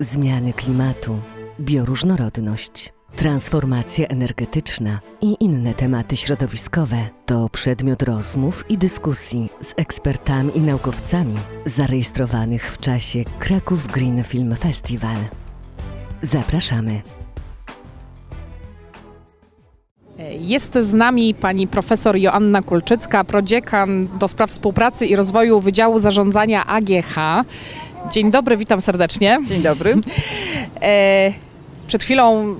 zmiany klimatu, bioróżnorodność, transformacja energetyczna i inne tematy środowiskowe to przedmiot rozmów i dyskusji z ekspertami i naukowcami zarejestrowanych w czasie Kraków Green Film Festival. Zapraszamy. Jest z nami pani profesor Joanna Kulczycka, prodziekan do spraw współpracy i rozwoju Wydziału Zarządzania AGH. Dzień dobry, witam serdecznie. Dzień dobry. E, przed chwilą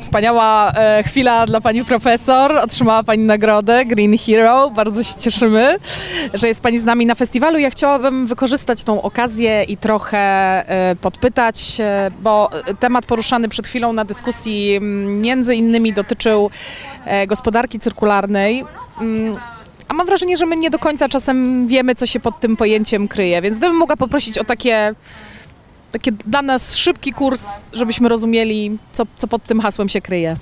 wspaniała e, chwila dla pani profesor. Otrzymała pani nagrodę Green Hero. Bardzo się cieszymy, że jest pani z nami na festiwalu. Ja chciałabym wykorzystać tą okazję i trochę e, podpytać, e, bo temat poruszany przed chwilą na dyskusji m, między innymi dotyczył e, gospodarki cyrkularnej. Mm, A mam wrażenie, że my nie do końca czasem wiemy, co się pod tym pojęciem kryje, więc gdybym mogła poprosić o takie taki dla nas szybki kurs, żebyśmy rozumieli, co, co pod tym hasłem się kryje.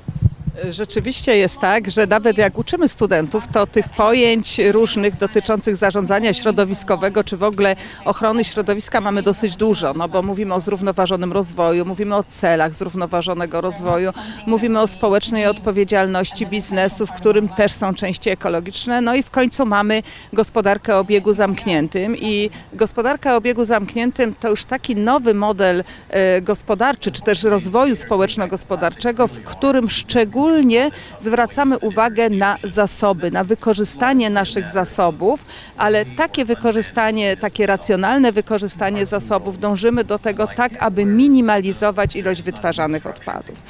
Rzeczywiście jest tak, że nawet jak uczymy studentów, to tych pojęć różnych dotyczących zarządzania środowiskowego, czy w ogóle ochrony środowiska mamy dosyć dużo, no bo mówimy o zrównoważonym rozwoju, mówimy o celach zrównoważonego rozwoju, mówimy o społecznej odpowiedzialności biznesu, w którym też są części ekologiczne, no i w końcu mamy gospodarkę o obiegu zamkniętym i gospodarka o obiegu zamkniętym to już taki nowy model e, gospodarczy, czy też rozwoju społeczno-gospodarczego, w którym szczególnie szczególnie zwracamy uwagę na zasoby, na wykorzystanie naszych zasobów, ale takie wykorzystanie, takie racjonalne wykorzystanie zasobów dążymy do tego tak, aby minimalizować ilość wytwarzanych odpadów.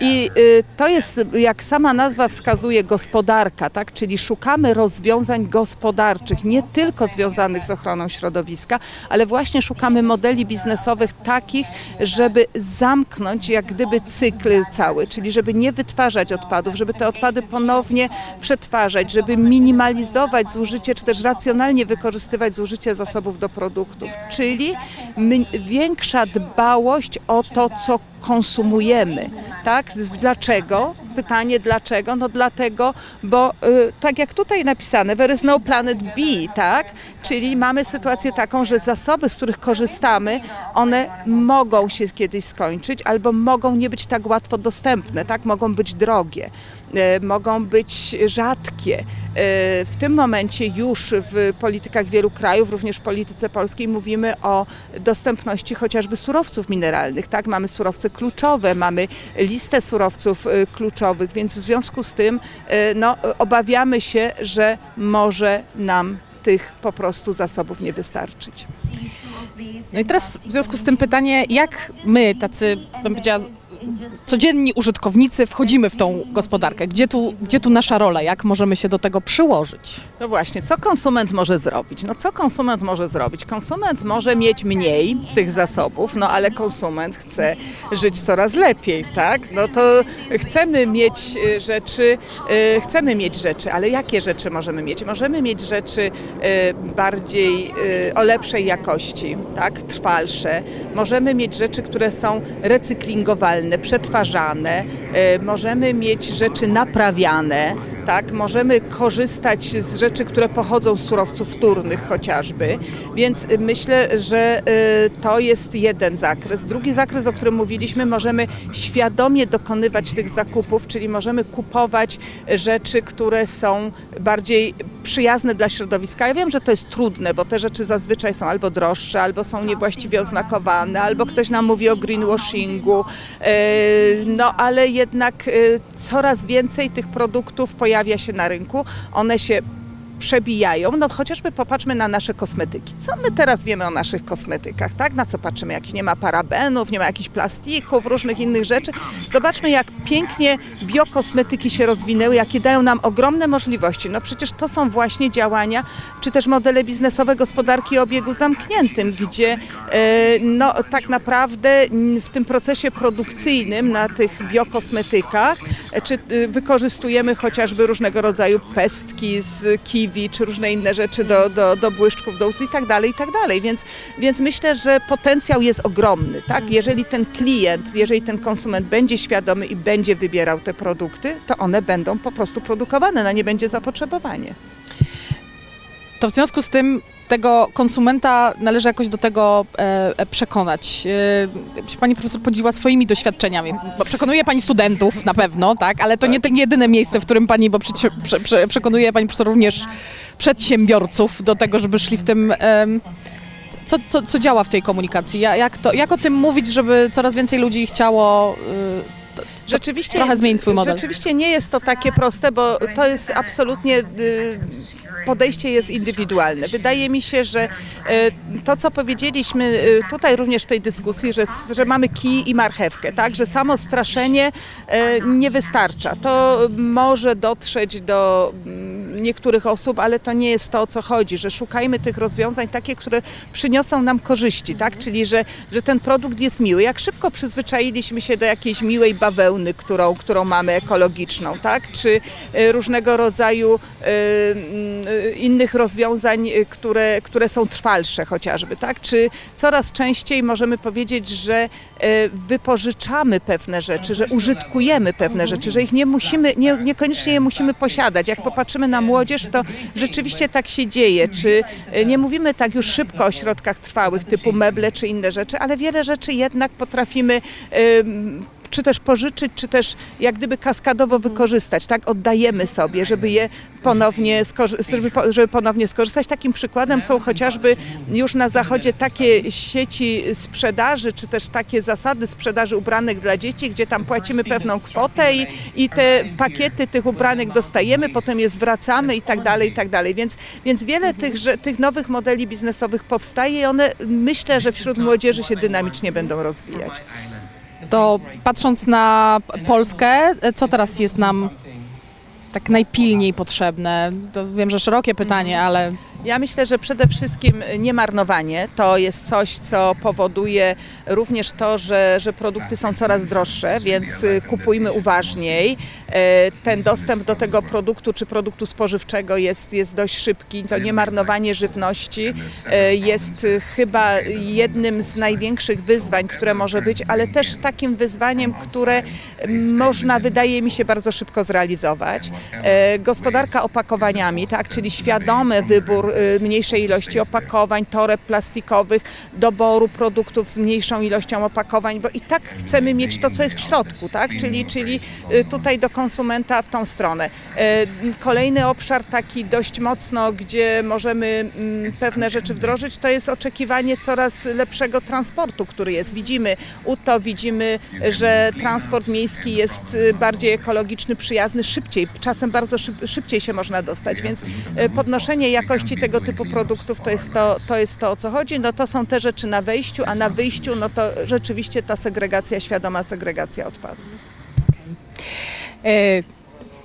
I y, to jest, jak sama nazwa wskazuje, gospodarka, tak? czyli szukamy rozwiązań gospodarczych, nie tylko związanych z ochroną środowiska, ale właśnie szukamy modeli biznesowych takich, żeby zamknąć jak gdyby cykl cały, czyli żeby nie wytwarzać odpadów, żeby te odpady ponownie przetwarzać, żeby minimalizować zużycie, czy też racjonalnie wykorzystywać zużycie zasobów do produktów, czyli większa dbałość o to, co konsumujemy. Tak? Dlaczego? Pytanie dlaczego? No dlatego, bo y, tak jak tutaj napisane, there is no planet B, tak? Czyli mamy sytuację taką, że zasoby, z których korzystamy, one mogą się kiedyś skończyć albo mogą nie być tak łatwo dostępne, tak? Mogą być drogie. E, mogą być rzadkie. E, w tym momencie już w politykach wielu krajów, również w polityce polskiej mówimy o dostępności chociażby surowców mineralnych. Tak? Mamy surowce kluczowe, mamy listę surowców e, kluczowych, więc w związku z tym no, obawiamy się, że może nam tych po prostu zasobów nie wystarczyć. No i teraz w związku z tym pytanie, jak my, tacy, bym powiedziała, codzienni użytkownicy wchodzimy w tą gospodarkę? Gdzie tu, gdzie tu nasza rola? Jak możemy się do tego przyłożyć? No właśnie, co konsument może zrobić? No co konsument może zrobić? Konsument może mieć mniej tych zasobów, no ale konsument chce żyć coraz lepiej, tak? No to chcemy mieć y, rzeczy, y, chcemy mieć rzeczy, ale jakie rzeczy możemy mieć? Możemy mieć rzeczy y, bardziej o lepszej jakości, tak? Trwalsze. Możemy mieć rzeczy, które są recyklingowalne, przetwarzane, e, możemy mieć rzeczy naprawiane, tak? możemy korzystać z rzeczy, które pochodzą z surowców wtórnych chociażby, więc myślę, że e, to jest jeden zakres. Drugi zakres, o którym mówiliśmy, możemy świadomie dokonywać tych zakupów, czyli możemy kupować rzeczy, które są bardziej przyjazne dla środowiska. Ja wiem, że to jest trudne, bo te rzeczy zazwyczaj są albo droższe, albo są niewłaściwie oznakowane, albo ktoś nam mówi o greenwashingu, e, no ale jednak coraz więcej tych produktów pojawia się na rynku. One się przebijają. No chociażby popatrzmy na nasze kosmetyki. Co my teraz wiemy o naszych kosmetykach, tak? Na co patrzymy? Jak nie ma parabenów, nie ma jakichś plastików, różnych innych rzeczy. Zobaczmy, jak pięknie biokosmetyki się rozwinęły, jakie dają nam ogromne możliwości. No przecież to są właśnie działania, czy też modele biznesowe gospodarki o obiegu zamkniętym, gdzie e, no tak naprawdę w tym procesie produkcyjnym na tych biokosmetykach, e, czy e, wykorzystujemy chociażby różnego rodzaju pestki z kiwi, czy różne inne rzeczy do, do, do błyszczków, do ust i tak dalej, i tak dalej. Więc, więc myślę, że potencjał jest ogromny, tak? Jeżeli ten klient, jeżeli ten konsument będzie świadomy i będzie wybierał te produkty, to one będą po prostu produkowane, na nie będzie zapotrzebowanie. To w związku z tym tego konsumenta należy jakoś do tego e, e, przekonać. E, pani profesor podzieliła swoimi doświadczeniami, bo przekonuje pani studentów na pewno, tak, ale to nie, te- nie jedyne miejsce, w którym pani, bo przecie- prze, prze, przekonuje pani profesor również przedsiębiorców do tego, żeby szli w tym... em, co, co, co działa w tej komunikacji? Ja- Jak, to, jak o tym mówić, żeby coraz więcej ludzi chciało y, Rzeczywiście, trochę zmienić swój model. Rzeczywiście nie jest to takie proste, bo to jest absolutnie y, podejście jest indywidualne. Wydaje mi się, że y, to, co powiedzieliśmy y, tutaj również w tej dyskusji, że, że mamy kij i marchewkę, tak, że samo straszenie nie wystarcza. To może dotrzeć do mm, niektórych osób, ale to nie jest to, o co chodzi, że szukajmy tych rozwiązań takie, które przyniosą nam korzyści, tak, czyli że, że ten produkt jest miły. Jak szybko przyzwyczailiśmy się do jakiejś miłej bawełny, którą, którą mamy ekologiczną, tak, czy y, różnego rodzaju y, y, innych rozwiązań, które, które są trwalsze chociażby, tak, czy coraz częściej możemy powiedzieć, że wypożyczamy pewne rzeczy, że użytkujemy pewne rzeczy, że ich nie musimy, nie, niekoniecznie je musimy posiadać. Jak popatrzymy na młodzież, to rzeczywiście tak się dzieje. Czy y, nie mówimy tak już szybko o środkach trwałych typu meble czy inne rzeczy, ale wiele rzeczy jednak potrafimy czy też pożyczyć, czy też jak gdyby kaskadowo wykorzystać, tak? Oddajemy sobie, żeby je ponownie, żeby, żeby ponownie skorzystać. Takim przykładem są chociażby już na zachodzie takie sieci sprzedaży, czy też takie zasady sprzedaży ubranek dla dzieci, gdzie tam płacimy pewną kwotę i, i te pakiety tych ubranek dostajemy, potem je zwracamy i tak dalej, i tak dalej. Więc, więc wiele tych, że, tych nowych modeli biznesowych powstaje i one myślę, że wśród młodzieży się dynamicznie będą rozwijać. To patrząc na Polskę, co teraz jest nam tak najpilniej potrzebne? To wiem, że szerokie pytanie, ale Ja myślę, że przede wszystkim niemarnowanie to jest coś, co powoduje również to, że, że produkty są coraz droższe, więc y, kupujmy uważniej. E, Ten dostęp do tego produktu czy produktu spożywczego jest, jest dość szybki. To niemarnowanie żywności e, jest chyba jednym z największych wyzwań, które może być, ale też takim wyzwaniem, które można, wydaje mi się, bardzo szybko zrealizować. E, Gospodarka opakowaniami, tak, czyli świadomy wybór y, mniejszej ilości opakowań, toreb plastikowych, doboru produktów z mniejszą ilością opakowań, bo i tak chcemy mieć to, co jest w środku, tak, czyli, czyli y, tutaj do konsumenta w tą stronę. E, Kolejny obszar taki dość mocno, gdzie możemy mm, pewne rzeczy wdrożyć, to jest oczekiwanie coraz lepszego transportu, który jest. Widzimy UTO, widzimy, że transport miejski jest y, bardziej ekologiczny, przyjazny, szybciej, czasem bardzo szyb, szybciej się można dostać, więc y, podnoszenie jakości tego typu produktów to jest to, to jest to, o co chodzi. No to są te rzeczy na wejściu, a na wyjściu no to rzeczywiście ta segregacja, świadoma segregacja odpadów. e,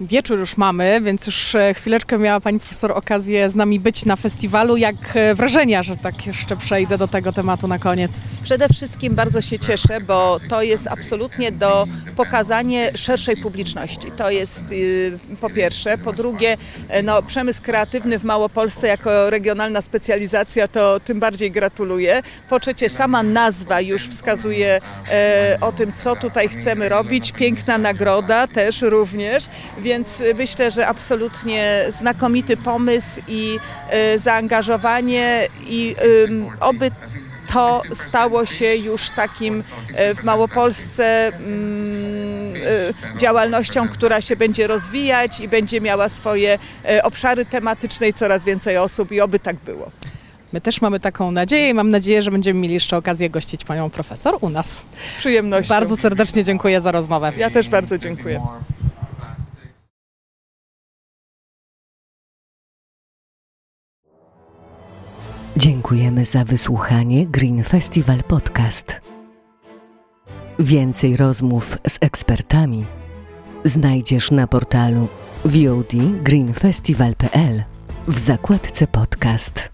wieczór już mamy, więc już e, chwileczkę miała Pani Profesor okazję z nami być na festiwalu. Jak e, wrażenia, że tak jeszcze przejdę do tego tematu na koniec? Przede wszystkim bardzo się cieszę, bo to jest absolutnie do pokazania szerszej publiczności. To jest y, po pierwsze. Po drugie, e, no, przemysł kreatywny w Małopolsce jako regionalna specjalizacja to tym bardziej gratuluję. Po trzecie, sama nazwa już wskazuje o tym, co tutaj chcemy robić. Piękna nagroda też również, więc myślę, że absolutnie znakomity pomysł i e, zaangażowanie i oby to stało się już takim e, w Małopolsce mm, e, działalnością, która się będzie rozwijać i będzie miała swoje obszary tematyczne i coraz więcej osób i oby tak było. My też mamy taką nadzieję i mam nadzieję, że będziemy mieli jeszcze okazję gościć Panią Profesor u nas. Z przyjemnością. Bardzo serdecznie dziękuję za rozmowę. Ja też bardzo dziękuję. Dziękujemy za wysłuchanie Green Festival Podcast. Więcej rozmów z ekspertami znajdziesz na portalu VOD greenfestival.pl w zakładce podcast.